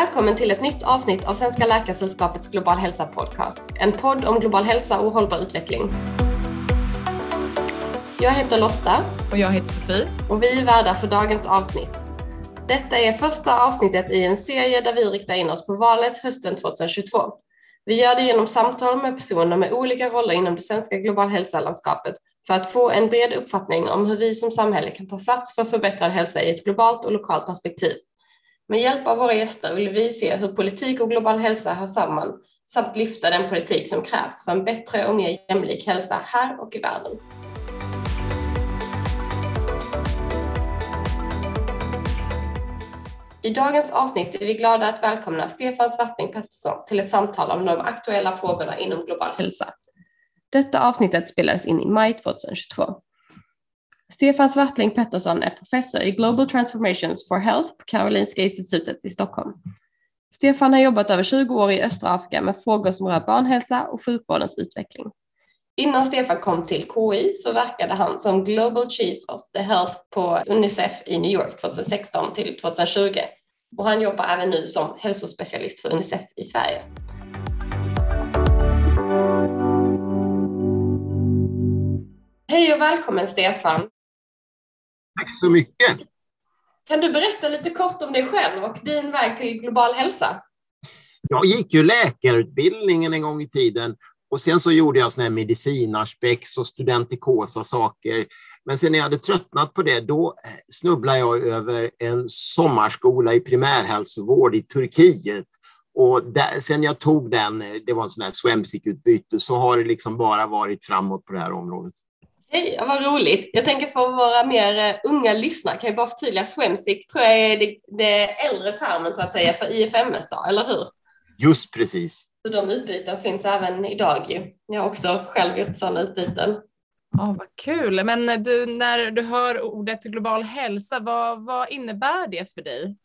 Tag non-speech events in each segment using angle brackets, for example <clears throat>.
Välkommen till ett nytt avsnitt av Svenska Läkaresällskapets Global Hälsa Podcast. En podd om global hälsa och hållbar utveckling. Jag heter Lotta. Och jag heter Sofie. Och vi är värdar för dagens avsnitt. Detta är första avsnittet i en serie där vi riktar in oss på valet hösten 2022. Vi gör det genom samtal med personer med olika roller inom det svenska global hälsa-landskapet för att få en bred uppfattning om hur vi som samhälle kan ta sats för förbättrad hälsa i ett globalt och lokalt perspektiv. Med hjälp av våra gäster vill vi se hur politik och global hälsa hör samman samt lyfta den politik som krävs för en bättre och mer jämlik hälsa här och i världen. I dagens avsnitt är vi glada att välkomna Stefan Svartning Pettersson till ett samtal om de aktuella frågorna inom global hälsa. Detta avsnittet spelades in i maj 2022. Stefan Svartling Pettersson är professor i Global Transformations for Health på Karolinska institutet i Stockholm. Stefan har jobbat över 20 år i östra Afrika med frågor som rör barnhälsa och sjukvårdens utveckling. Innan Stefan kom till KI så verkade han som Global Chief of the Health på Unicef i New York 2016 till 2020 och han jobbar även nu som hälsospecialist för Unicef i Sverige. Hej och välkommen Stefan! Tack så mycket! Kan du berätta lite kort om dig själv och din väg till global hälsa? Jag gick ju läkarutbildningen en gång i tiden och sen så gjorde jag såna här medicinarspex och studentikosa saker. Men sen när jag hade tröttnat på det, då snubblade jag över en sommarskola i primärhälsovård i Turkiet. Och där, sen jag tog den, det var en sån här swemsic-utbyte, så har det liksom bara varit framåt på det här området. Hej, vad roligt. Jag tänker för våra mer eh, unga lyssnare kan jag bara förtydliga, swemsic tror jag är det, det äldre termen så att säga för IFMSA, eller hur? Just precis. Så de utbyten finns även idag ju. Jag har också själv gjort sådana utbyten. Ja, vad kul. Men du, när du hör ordet global hälsa, vad, vad innebär det för dig?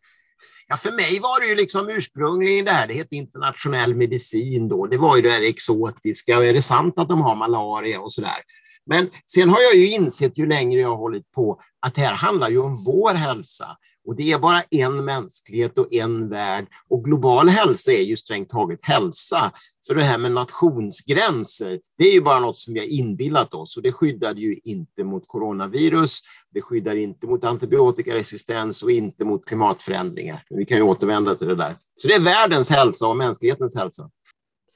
Ja, för mig var det ju liksom ursprungligen det här, det hette internationell medicin då, det var ju det här exotiska, och är det sant att de har malaria och sådär. Men sen har jag ju insett ju längre jag har hållit på att det här handlar ju om vår hälsa. Och det är bara en mänsklighet och en värld. Och global hälsa är ju strängt taget hälsa. För det här med nationsgränser, det är ju bara något som vi har inbillat oss. Och det skyddar ju inte mot coronavirus, det skyddar inte mot antibiotikaresistens och inte mot klimatförändringar. Vi kan ju återvända till det där. Så det är världens hälsa och mänsklighetens hälsa.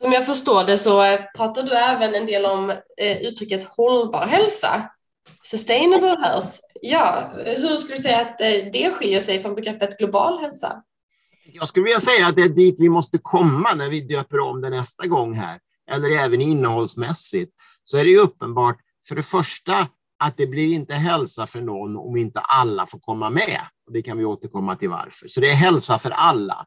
Som jag förstår det så eh, pratar du även en del om eh, uttrycket hållbar hälsa. Sustainable health. Ja, hur skulle du säga att eh, det skiljer sig från begreppet global hälsa? Jag skulle vilja säga att det är dit vi måste komma när vi döper om det nästa gång här, eller även innehållsmässigt. Så är det ju uppenbart, för det första, att det blir inte hälsa för någon om inte alla får komma med. Och det kan vi återkomma till varför. Så det är hälsa för alla.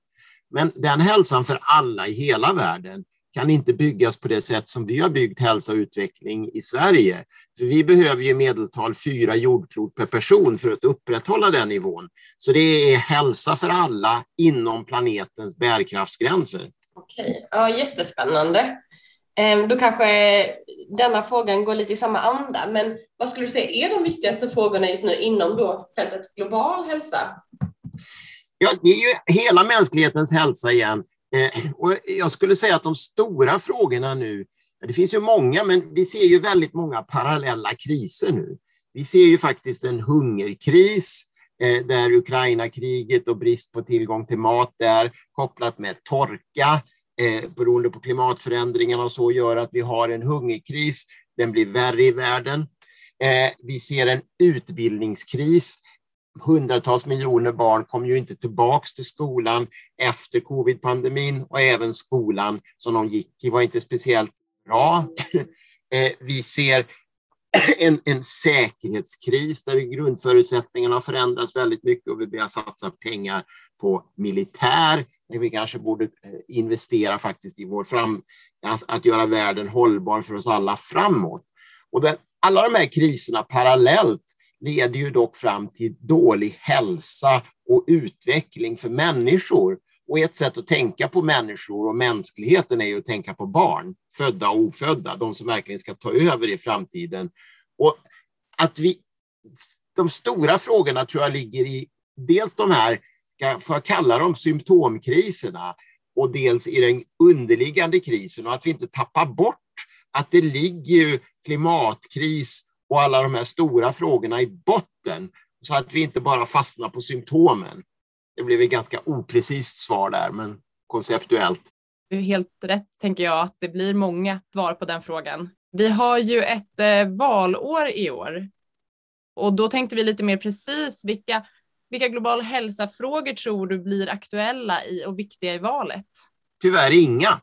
Men den hälsan för alla i hela världen, kan inte byggas på det sätt som vi har byggt hälsa och utveckling i Sverige. För vi behöver i medeltal fyra jordklot per person för att upprätthålla den nivån. Så det är hälsa för alla inom planetens bärkraftsgränser. Okej, ja, jättespännande. Ehm, då kanske denna frågan går lite i samma anda, men vad skulle du säga är de viktigaste frågorna just nu inom då fältet global hälsa? Ja, det är ju hela mänsklighetens hälsa igen. Eh, och jag skulle säga att de stora frågorna nu, det finns ju många, men vi ser ju väldigt många parallella kriser nu. Vi ser ju faktiskt en hungerkris eh, där Ukraina-kriget och brist på tillgång till mat där kopplat med torka eh, beroende på klimatförändringarna och så gör att vi har en hungerkris. Den blir värre i världen. Eh, vi ser en utbildningskris hundratals miljoner barn kom ju inte tillbaks till skolan efter covid-pandemin och även skolan som de gick i var inte speciellt bra. <laughs> Eh, vi ser <clears throat> en, en säkerhetskris där grundförutsättningarna har förändrats väldigt mycket och vi börjar satsa pengar på militär. Eh, vi kanske borde eh, investera faktiskt i vår fram, att, att göra världen hållbar för oss alla framåt. Och den, alla de här kriserna parallellt leder ju dock fram till dålig hälsa och utveckling för människor. Och ett sätt att tänka på människor och mänskligheten är ju att tänka på barn, födda och ofödda, de som verkligen ska ta över i framtiden. Och att vi, de stora frågorna tror jag ligger i dels de här får jag kalla dem symptomkriserna och dels i den underliggande krisen och att vi inte tappar bort att det ligger klimatkris och alla de här stora frågorna i botten så att vi inte bara fastnar på symptomen. Det blev ett ganska oprecist svar där, men konceptuellt. Det är helt rätt, tänker jag, att det blir många svar på den frågan. Vi har ju ett eh, valår i år och då tänkte vi lite mer precis vilka, vilka global hälsa-frågor tror du blir aktuella i och viktiga i valet? Tyvärr inga.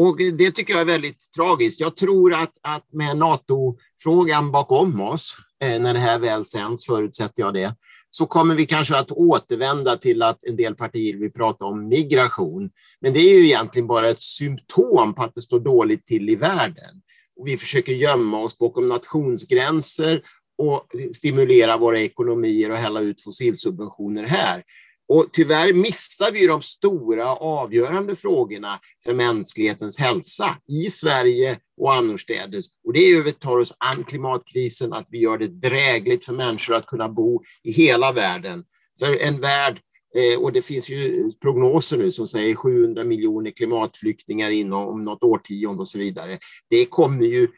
Och det tycker jag är väldigt tragiskt. Jag tror att, att med NATO-frågan bakom oss, eh, när det här väl sänds, förutsätter jag det, så kommer vi kanske att återvända till att en del partier vill prata om migration. Men det är ju egentligen bara ett symptom på att det står dåligt till i världen. Och vi försöker gömma oss bakom nationsgränser och stimulera våra ekonomier och hälla ut fossilsubventioner här. Och tyvärr missar vi de stora avgörande frågorna för mänsklighetens hälsa i Sverige och annorstädes. Och det är ju att vi tar oss an klimatkrisen, att vi gör det drägligt för människor att kunna bo i hela världen. För en värld, eh, och det finns ju prognoser nu som säger 700 miljoner klimatflyktingar inom något årtionde och så vidare. Det kommer ju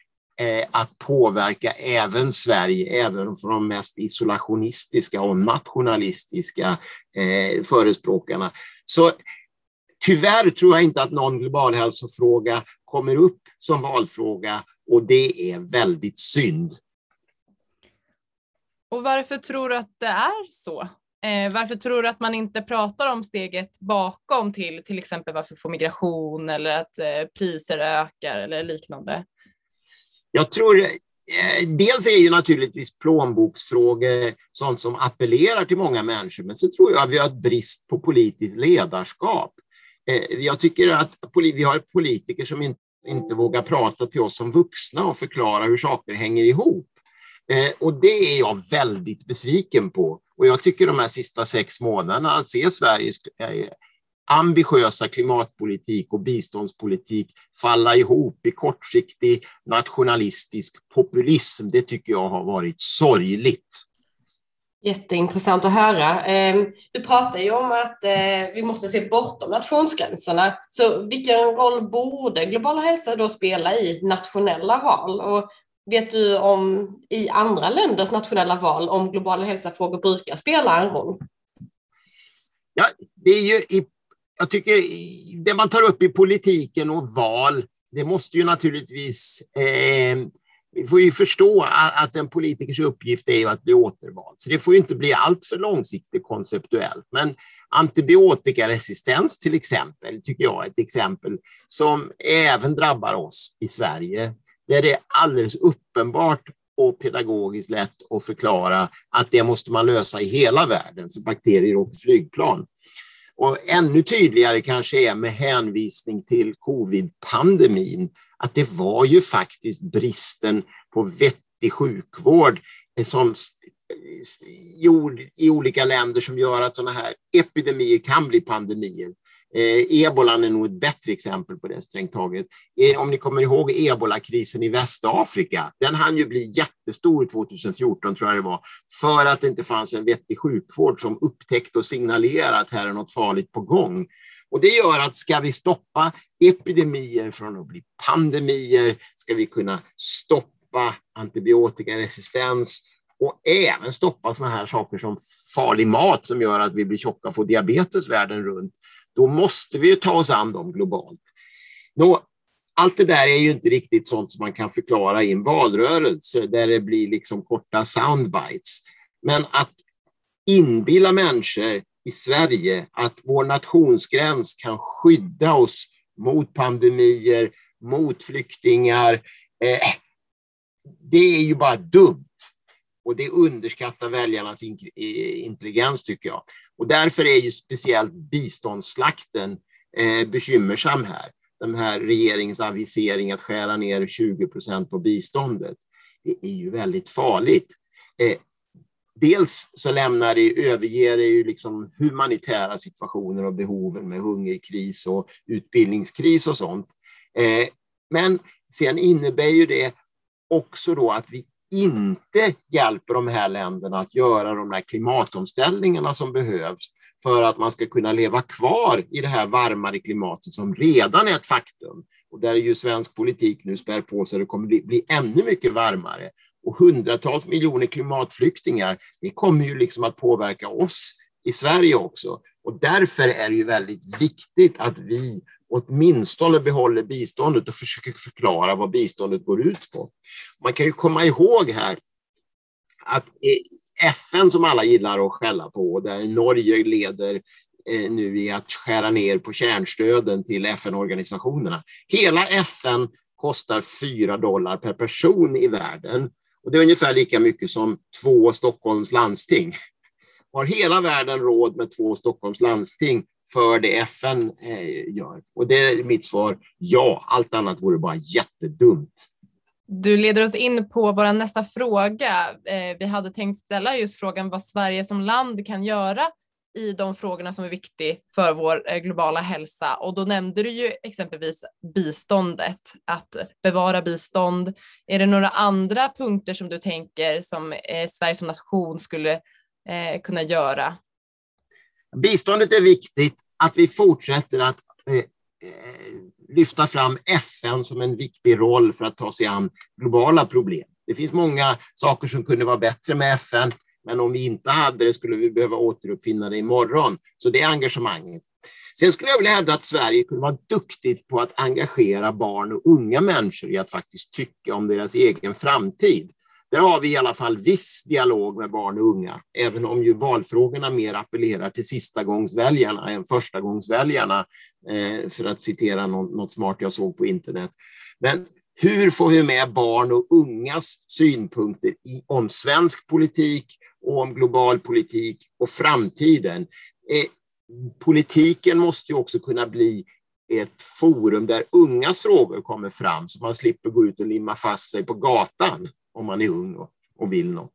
Eh, att påverka även Sverige, även för de mest isolationistiska och nationalistiska eh, förespråkarna. Så tyvärr tror jag inte att någon global hälsofråga kommer upp som valfråga och det är väldigt synd. Och varför tror du att det är så? Eh, varför tror du att man inte pratar om steget bakom till till exempel varför får migration eller att eh, priser ökar eller liknande? Jag tror eh, Dels är ju naturligtvis plånboksfrågor sånt som appellerar till många människor, men så tror jag att vi har ett brist på politiskt ledarskap. Eh, jag tycker att vi har politiker som inte, inte vågar prata till oss som vuxna och förklara hur saker hänger ihop. Eh, och det är jag väldigt besviken på. Och jag tycker de här sista sex månaderna att se Sveriges ambitiösa klimatpolitik och biståndspolitik falla ihop i kortsiktig nationalistisk populism, det tycker jag har varit sorgligt. Jätteintressant att höra. Ehm, du pratar ju om att eh, vi måste se bortom nationsgränserna. Så vilken roll borde globala hälsa då spela i nationella val? Och vet du om i andra länders nationella val om globala hälsafrågor brukar spela en roll? Ja, det är ju i jag tycker det man tar upp i politiken och val, det måste ju naturligtvis eh, vi får ju förstå att en politikers uppgift är att bli återvald, så det får ju inte bli alltför långsiktigt konceptuellt. Men antibiotikaresistens till exempel, tycker jag är ett exempel som även drabbar oss i Sverige, där det är alldeles uppenbart och pedagogiskt lätt att förklara att det måste man lösa i hela världen för bakterier och flygplan. Och ännu tydligare kanske är med hänvisning till covid-pandemin att det var ju faktiskt bristen på vettig sjukvård som gjord i olika länder som gör att sådana här epidemier kan bli pandemier. Eh, ebolan är nog ett bättre exempel på det strängt taget. Eh, om ni kommer ihåg ebolakrisen i Västafrika, den hann ju bli jättestor 2014 tror jag det var, för att det inte fanns en vettig sjukvård som upptäckte och signalerade att här är något farligt på gång. Och det gör att ska vi stoppa epidemier från att bli pandemier, ska vi kunna stoppa antibiotikaresistens och även stoppa sådana här saker som farlig mat som gör att vi blir tjocka och får diabetes världen runt, då måste vi ta oss an dem globalt. Nå, allt det där är ju inte riktigt sånt som man kan förklara i en valrörelse där det blir liksom korta soundbites. Men att inbilla människor i Sverige att vår nationsgräns kan skydda oss mot pandemier, mot flyktingar, eh, det är ju bara dumt. Och det underskattar väljarnas intelligens tycker jag. Och därför är ju speciellt biståndsslakten eh, bekymmersam här. Den här regeringens avisering att skära ner 20 procent på biståndet. Det är ju väldigt farligt. Eh, dels så lämnar det, överger det ju liksom humanitära situationer och behoven med hungerkris och utbildningskris och sånt. Eh, men sen innebär ju det också då att vi inte hjälper de här länderna att göra de här klimatomställningarna som behövs för att man ska kunna leva kvar i det här varmare klimatet som redan är ett faktum. Och där ju svensk politik nu spär på sig, det kommer bli, bli ännu mycket varmare. Och hundratals miljoner klimatflyktingar, det kommer ju liksom att påverka oss i Sverige också. Och därför är det ju väldigt viktigt att vi åtminstone behåller biståndet och försöker förklara vad biståndet går ut på. Man kan ju komma ihåg här att FN som alla gillar att skälla på, där Norge leder eh, nu i att skära ner på kärnstöden till FN-organisationerna. Hela FN kostar 4 dollar per person i världen och det är ungefär lika mycket som två Stockholms landsting. Har hela världen råd med två Stockholms landsting för det FN eh, gör? Och det är mitt svar, ja. Allt annat vore bara jättedumt. Du leder oss in på vår nästa fråga. Eh, vi hade tänkt ställa just frågan vad Sverige som land kan göra i de frågorna som är viktiga för vår eh, globala hälsa och då nämnde du ju exempelvis biståndet, att bevara bistånd. Är det några andra punkter som du tänker som Sverige som nation skulle kunna göra? Biståndet är viktigt, att vi fortsätter att eh, eh lyfta fram FN som en viktig roll för att ta sig an globala problem. Det finns många saker som kunde vara bättre med FN, men om vi inte hade det skulle vi behöva återuppfinna det imorgon. Så det är engagemanget. Sen skulle jag vilja hävda att Sverige kunde vara duktigt på att engagera barn och unga människor i att faktiskt tycka om deras egen framtid. Där har vi i alla fall viss dialog med barn och unga, även om ju valfrågorna mer appellerar till sistagångsväljarna än förstagångsväljarna, gångsväljarna, för att citera något smart jag såg på internet. Men hur får vi med barn och ungas synpunkter om svensk politik och om global politik och framtiden? Eh, politiken måste ju också kunna bli ett forum där ungas frågor kommer fram så man slipper gå ut och limma fast sig på gatan om man är ung och, och vill något.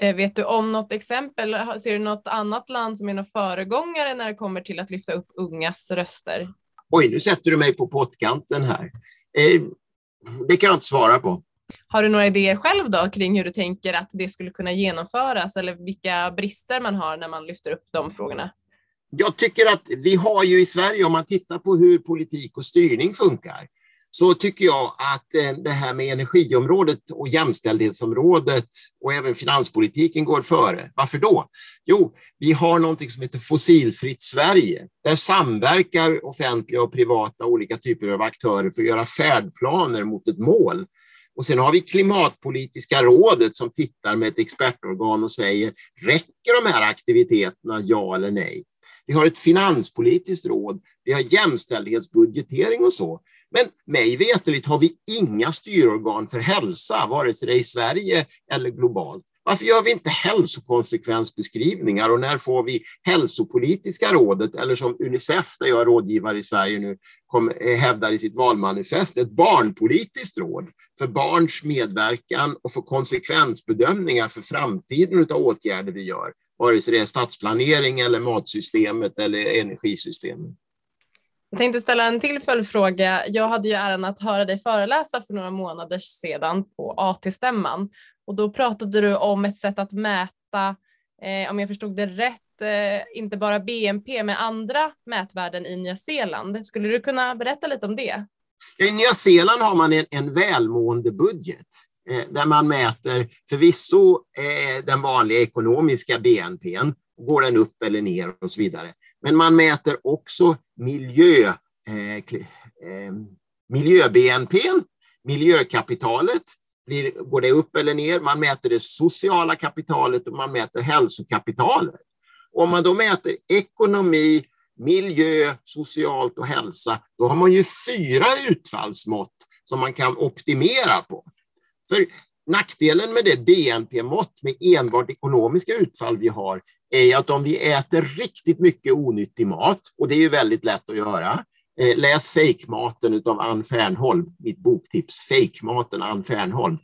Eh, vet du om något exempel? Ser du något annat land som är någon föregångare när det kommer till att lyfta upp ungas röster? Oj, nu sätter du mig på pottkanten här. Eh, det kan jag inte svara på. Har du några idéer själv då kring hur du tänker att det skulle kunna genomföras eller vilka brister man har när man lyfter upp de frågorna? Jag tycker att vi har ju i Sverige, om man tittar på hur politik och styrning funkar, så tycker jag att eh, det här med energiområdet och jämställdhetsområdet och även finanspolitiken går före. Varför då? Jo, vi har någonting som heter Fossilfritt Sverige. Där samverkar offentliga och privata olika typer av aktörer för att göra färdplaner mot ett mål. Och sen har vi Klimatpolitiska rådet som tittar med ett expertorgan och säger, räcker de här aktiviteterna, ja eller nej? Vi har ett finanspolitiskt råd, vi har jämställdhetsbudgetering och så. Men mig veterligt har vi inga styrorgan för hälsa, vare sig det är i Sverige eller globalt. Varför gör vi inte hälsokonsekvensbeskrivningar och när får vi hälsopolitiska rådet eller som Unicef, där jag är rådgivare i Sverige nu, kom, eh, hävdar i sitt valmanifest, ett barnpolitiskt råd för barns medverkan och för konsekvensbedömningar för framtiden av åtgärder vi gör, vare sig det är stadsplanering eller matsystemet eller energisystemet. Jag tänkte ställa en till följdfråga. Jag hade ju äran att höra dig föreläsa för några månader sedan på AT-stämman och då pratade du om ett sätt att mäta, eh, om jag förstod det rätt, eh, inte bara BNP med andra mätvärden i Nya Zeeland. Skulle du kunna berätta lite om det? I Nya Zeeland har man en, en välmående budget eh, där man mäter förvisso eh, den vanliga ekonomiska BNP, går den upp eller ner och så vidare. Men man mäter också miljö, eh, eh miljö-BNP, miljökapitalet, blir, går det upp eller ner? Man mäter det sociala kapitalet och man mäter hälsokapitalet. Om man då mäter ekonomi, miljö, socialt och hälsa, då har man ju fyra utfallsmått som man kan optimera på. För nackdelen med det BNP-mått med enbart ekonomiska utfall vi har är att om vi äter riktigt mycket onyttig mat, och det är ju väldigt lätt att göra, eh, läs Fejkmaten av Ann Fernholm, mitt boktips, Fejkmaten Ann Fernholm.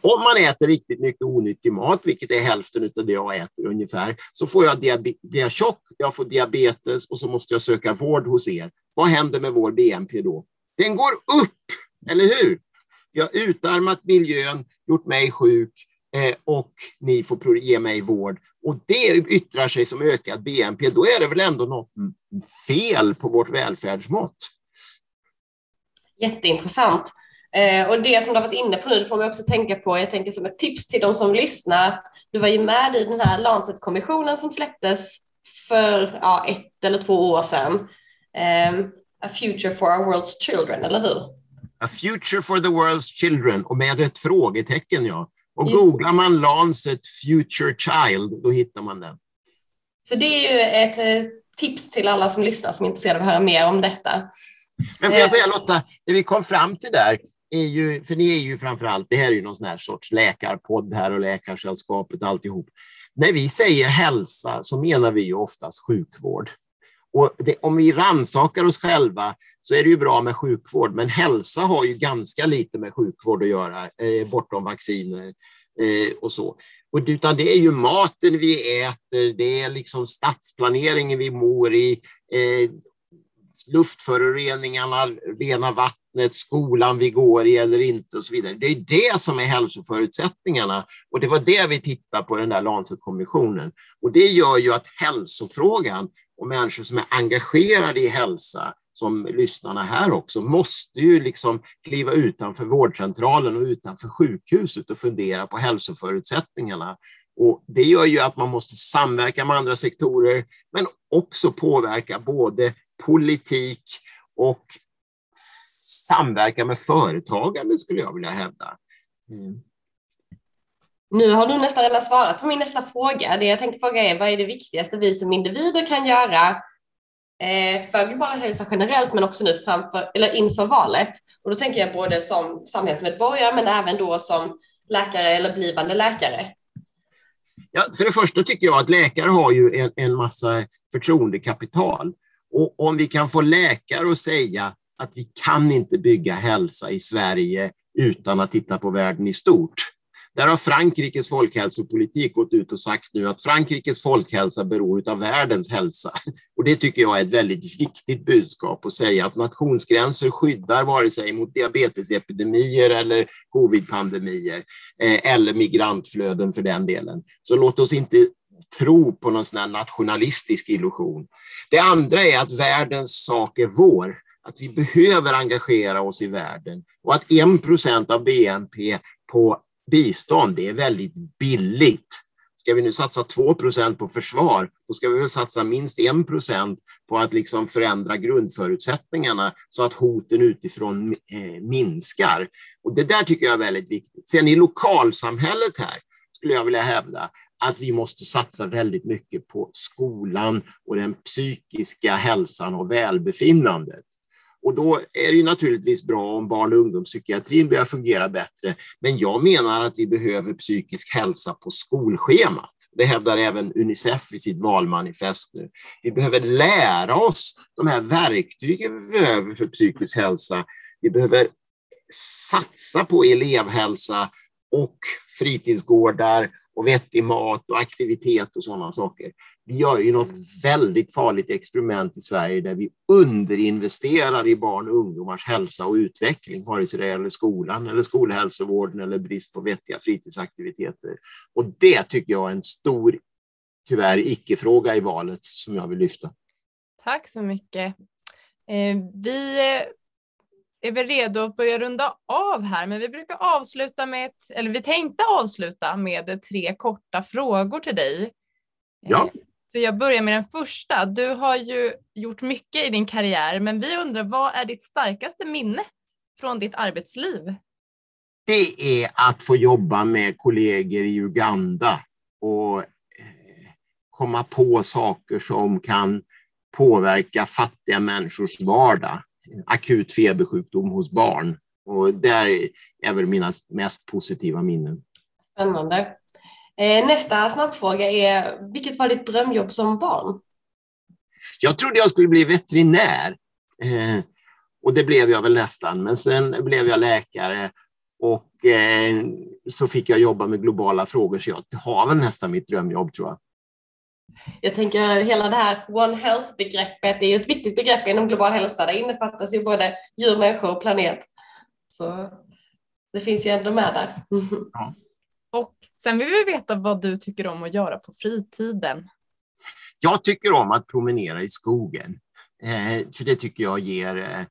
Om man äter riktigt mycket onyttig mat, vilket är hälften av det jag äter ungefär, så får jag blir jag tjock, jag får diabetes och så måste jag söka vård hos er. Vad händer med vår BNP då? Den går upp, eller hur? Vi har utarmat miljön, gjort mig sjuk eh, och ni får ge mig vård. Och det yttrar sig som ökad BNP. Då är det väl ändå något fel på vårt välfärdsmått. Jätteintressant. Eh, och det som du har varit inne på nu, det får man också tänka på, jag tänker som ett tips till de som lyssnar, att du var ju med i den här Lancet-kommissionen som släpptes för ja, ett eller två år sedan. Um, a future for our world's children, eller hur? A future for the world's children, och med ett frågetecken, ja. Och Just. googlar man Lancet Future Child, då hittar man den. Så det är ju ett eh, tips till alla som lyssnar som är intresserade av att höra mer om detta. Men får jag säga Lotta, det vi kom fram till där, är ju, för ni är ju framför allt, det här är ju någon sån här sorts läkarpodd här och Läkarsällskapet och alltihop. När vi säger hälsa så menar vi ju oftast sjukvård. Och det, om vi ransakar oss själva så är det ju bra med sjukvård, men hälsa har ju ganska lite med sjukvård att göra, eh, bortom vacciner eh, och så. Och, utan det är ju maten vi äter, det är liksom stadsplaneringen vi mår i, eh, luftföroreningarna, rena vattnet, skolan vi går i eller inte och så vidare. Det är det som är hälsoförutsättningarna och det var det vi tittade på den där Lancet-kommissionen. Och det gör ju att hälsofrågan och människor som är engagerade i hälsa som lyssnarna här också, måste ju liksom kliva utanför vårdcentralen och utanför sjukhuset och fundera på hälsoförutsättningarna. Och det gör ju att man måste samverka med andra sektorer, men också påverka både politik och samverka med företagande skulle jag vilja hävda. Mm. Nu har du nästan redan svarat på min nästa fråga. Det jag tänkte fråga är vad är det viktigaste vi som individer kan göra eh, för global hälsa generellt men också nu framför, eller inför valet. Och då tänker jag både som samhällsmedborgare men även då som läkare eller blivande läkare. Ja, för det första tycker jag att läkare har ju en, en massa förtroendekapital och om vi kan få läkare att säga att vi kan inte bygga hälsa i Sverige utan att titta på världen i stort. Där har Frankrikes folkhälsopolitik gått ut och sagt nu att Frankrikes folkhälsa beror av världens hälsa. Och det tycker jag är ett väldigt viktigt budskap att säga att nationsgränser skyddar vare sig mot diabetesepidemier eller covidpandemier eh, eller migrantflöden för den delen. Så låt oss inte tro på någon sån nationalistisk illusion. Det andra är att världens sak är vår, att vi behöver engagera oss i världen och att 1 procent av BNP på bistånd, det är väldigt billigt. Ska vi nu satsa 2 procent på försvar, då ska vi väl satsa minst 1 procent på att liksom förändra grundförutsättningarna så att hoten utifrån eh, minskar. Och det där tycker jag är väldigt viktigt. Sen i lokalsamhället här skulle jag vilja hävda att vi måste satsa väldigt mycket på skolan och den psykiska hälsan och välbefinnandet. Och då är det naturligtvis bra om barn och ungdomspsykiatrin börjar fungera bättre. Men jag menar att vi behöver psykisk hälsa på skolschemat. Det hävdar även Unicef i sitt valmanifest nu. Vi behöver lära oss de här verktygen vi behöver för psykisk hälsa. Vi behöver satsa på elevhälsa och fritidsgårdar och vettig mat och aktivitet och sådana saker. Vi gör ju något väldigt farligt experiment i Sverige där vi underinvesterar i barn och ungdomars hälsa och utveckling, vare sig det gäller skolan eller skolhälsovården eller brist på vettiga fritidsaktiviteter. Och det tycker jag är en stor, tyvärr icke-fråga i valet som jag vill lyfta. Tack så mycket. Eh, vi är vi redo att börja runda av här, men vi brukar avsluta med ett, eller vi tänkte avsluta med tre korta frågor till dig. Ja. Så jag börjar med den första. Du har ju gjort mycket i din karriär, men vi undrar vad är ditt starkaste minne från ditt arbetsliv? Det är att få jobba med kollegor i Uganda och eh, komma på saker som kan påverka fattiga människors vardag akut febersjukdom hos barn. Och det är väl mina mest positiva minnen. Spännande. Eh, nästa snabbfråga är, vilket var ditt drömjobb som barn? Jag trodde jag skulle bli veterinär. Eh, och det blev jag väl nästan, men sen blev jag läkare och eh, så fick jag jobba med globala frågor, så jag har väl nästan mitt drömjobb tror jag jag tänker hela det här One Health-begreppet är ett viktigt begrepp inom global hälsa. Det innefattas ju både djur, människor och planet. Så. det finns ju ändå med där. Ja. <laughs> Och sen vill vi veta vad du tycker om att göra på fritiden. Jag tycker om att promenera i skogen, eh, för det tycker jag ger eh,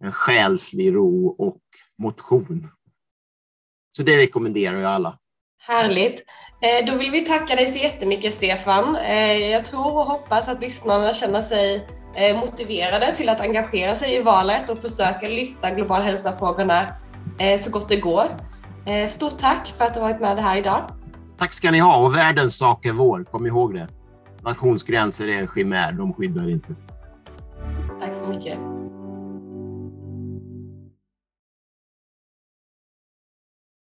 en själslig ro och motion. Så det rekommenderar jag alla. Härligt. Eh, då vill vi tacka dig så jättemycket Stefan. Jag tror och hoppas att lyssnarna känner sig motiverade till att engagera sig i valet och försöka lyfta global hälsa-frågorna så gott det går. Stort tack för att du varit med här idag. Tack ska ni ha och världens sak är vår, kom ihåg det. Nationsgränser är en chimär, de skyddar inte. Tack så mycket.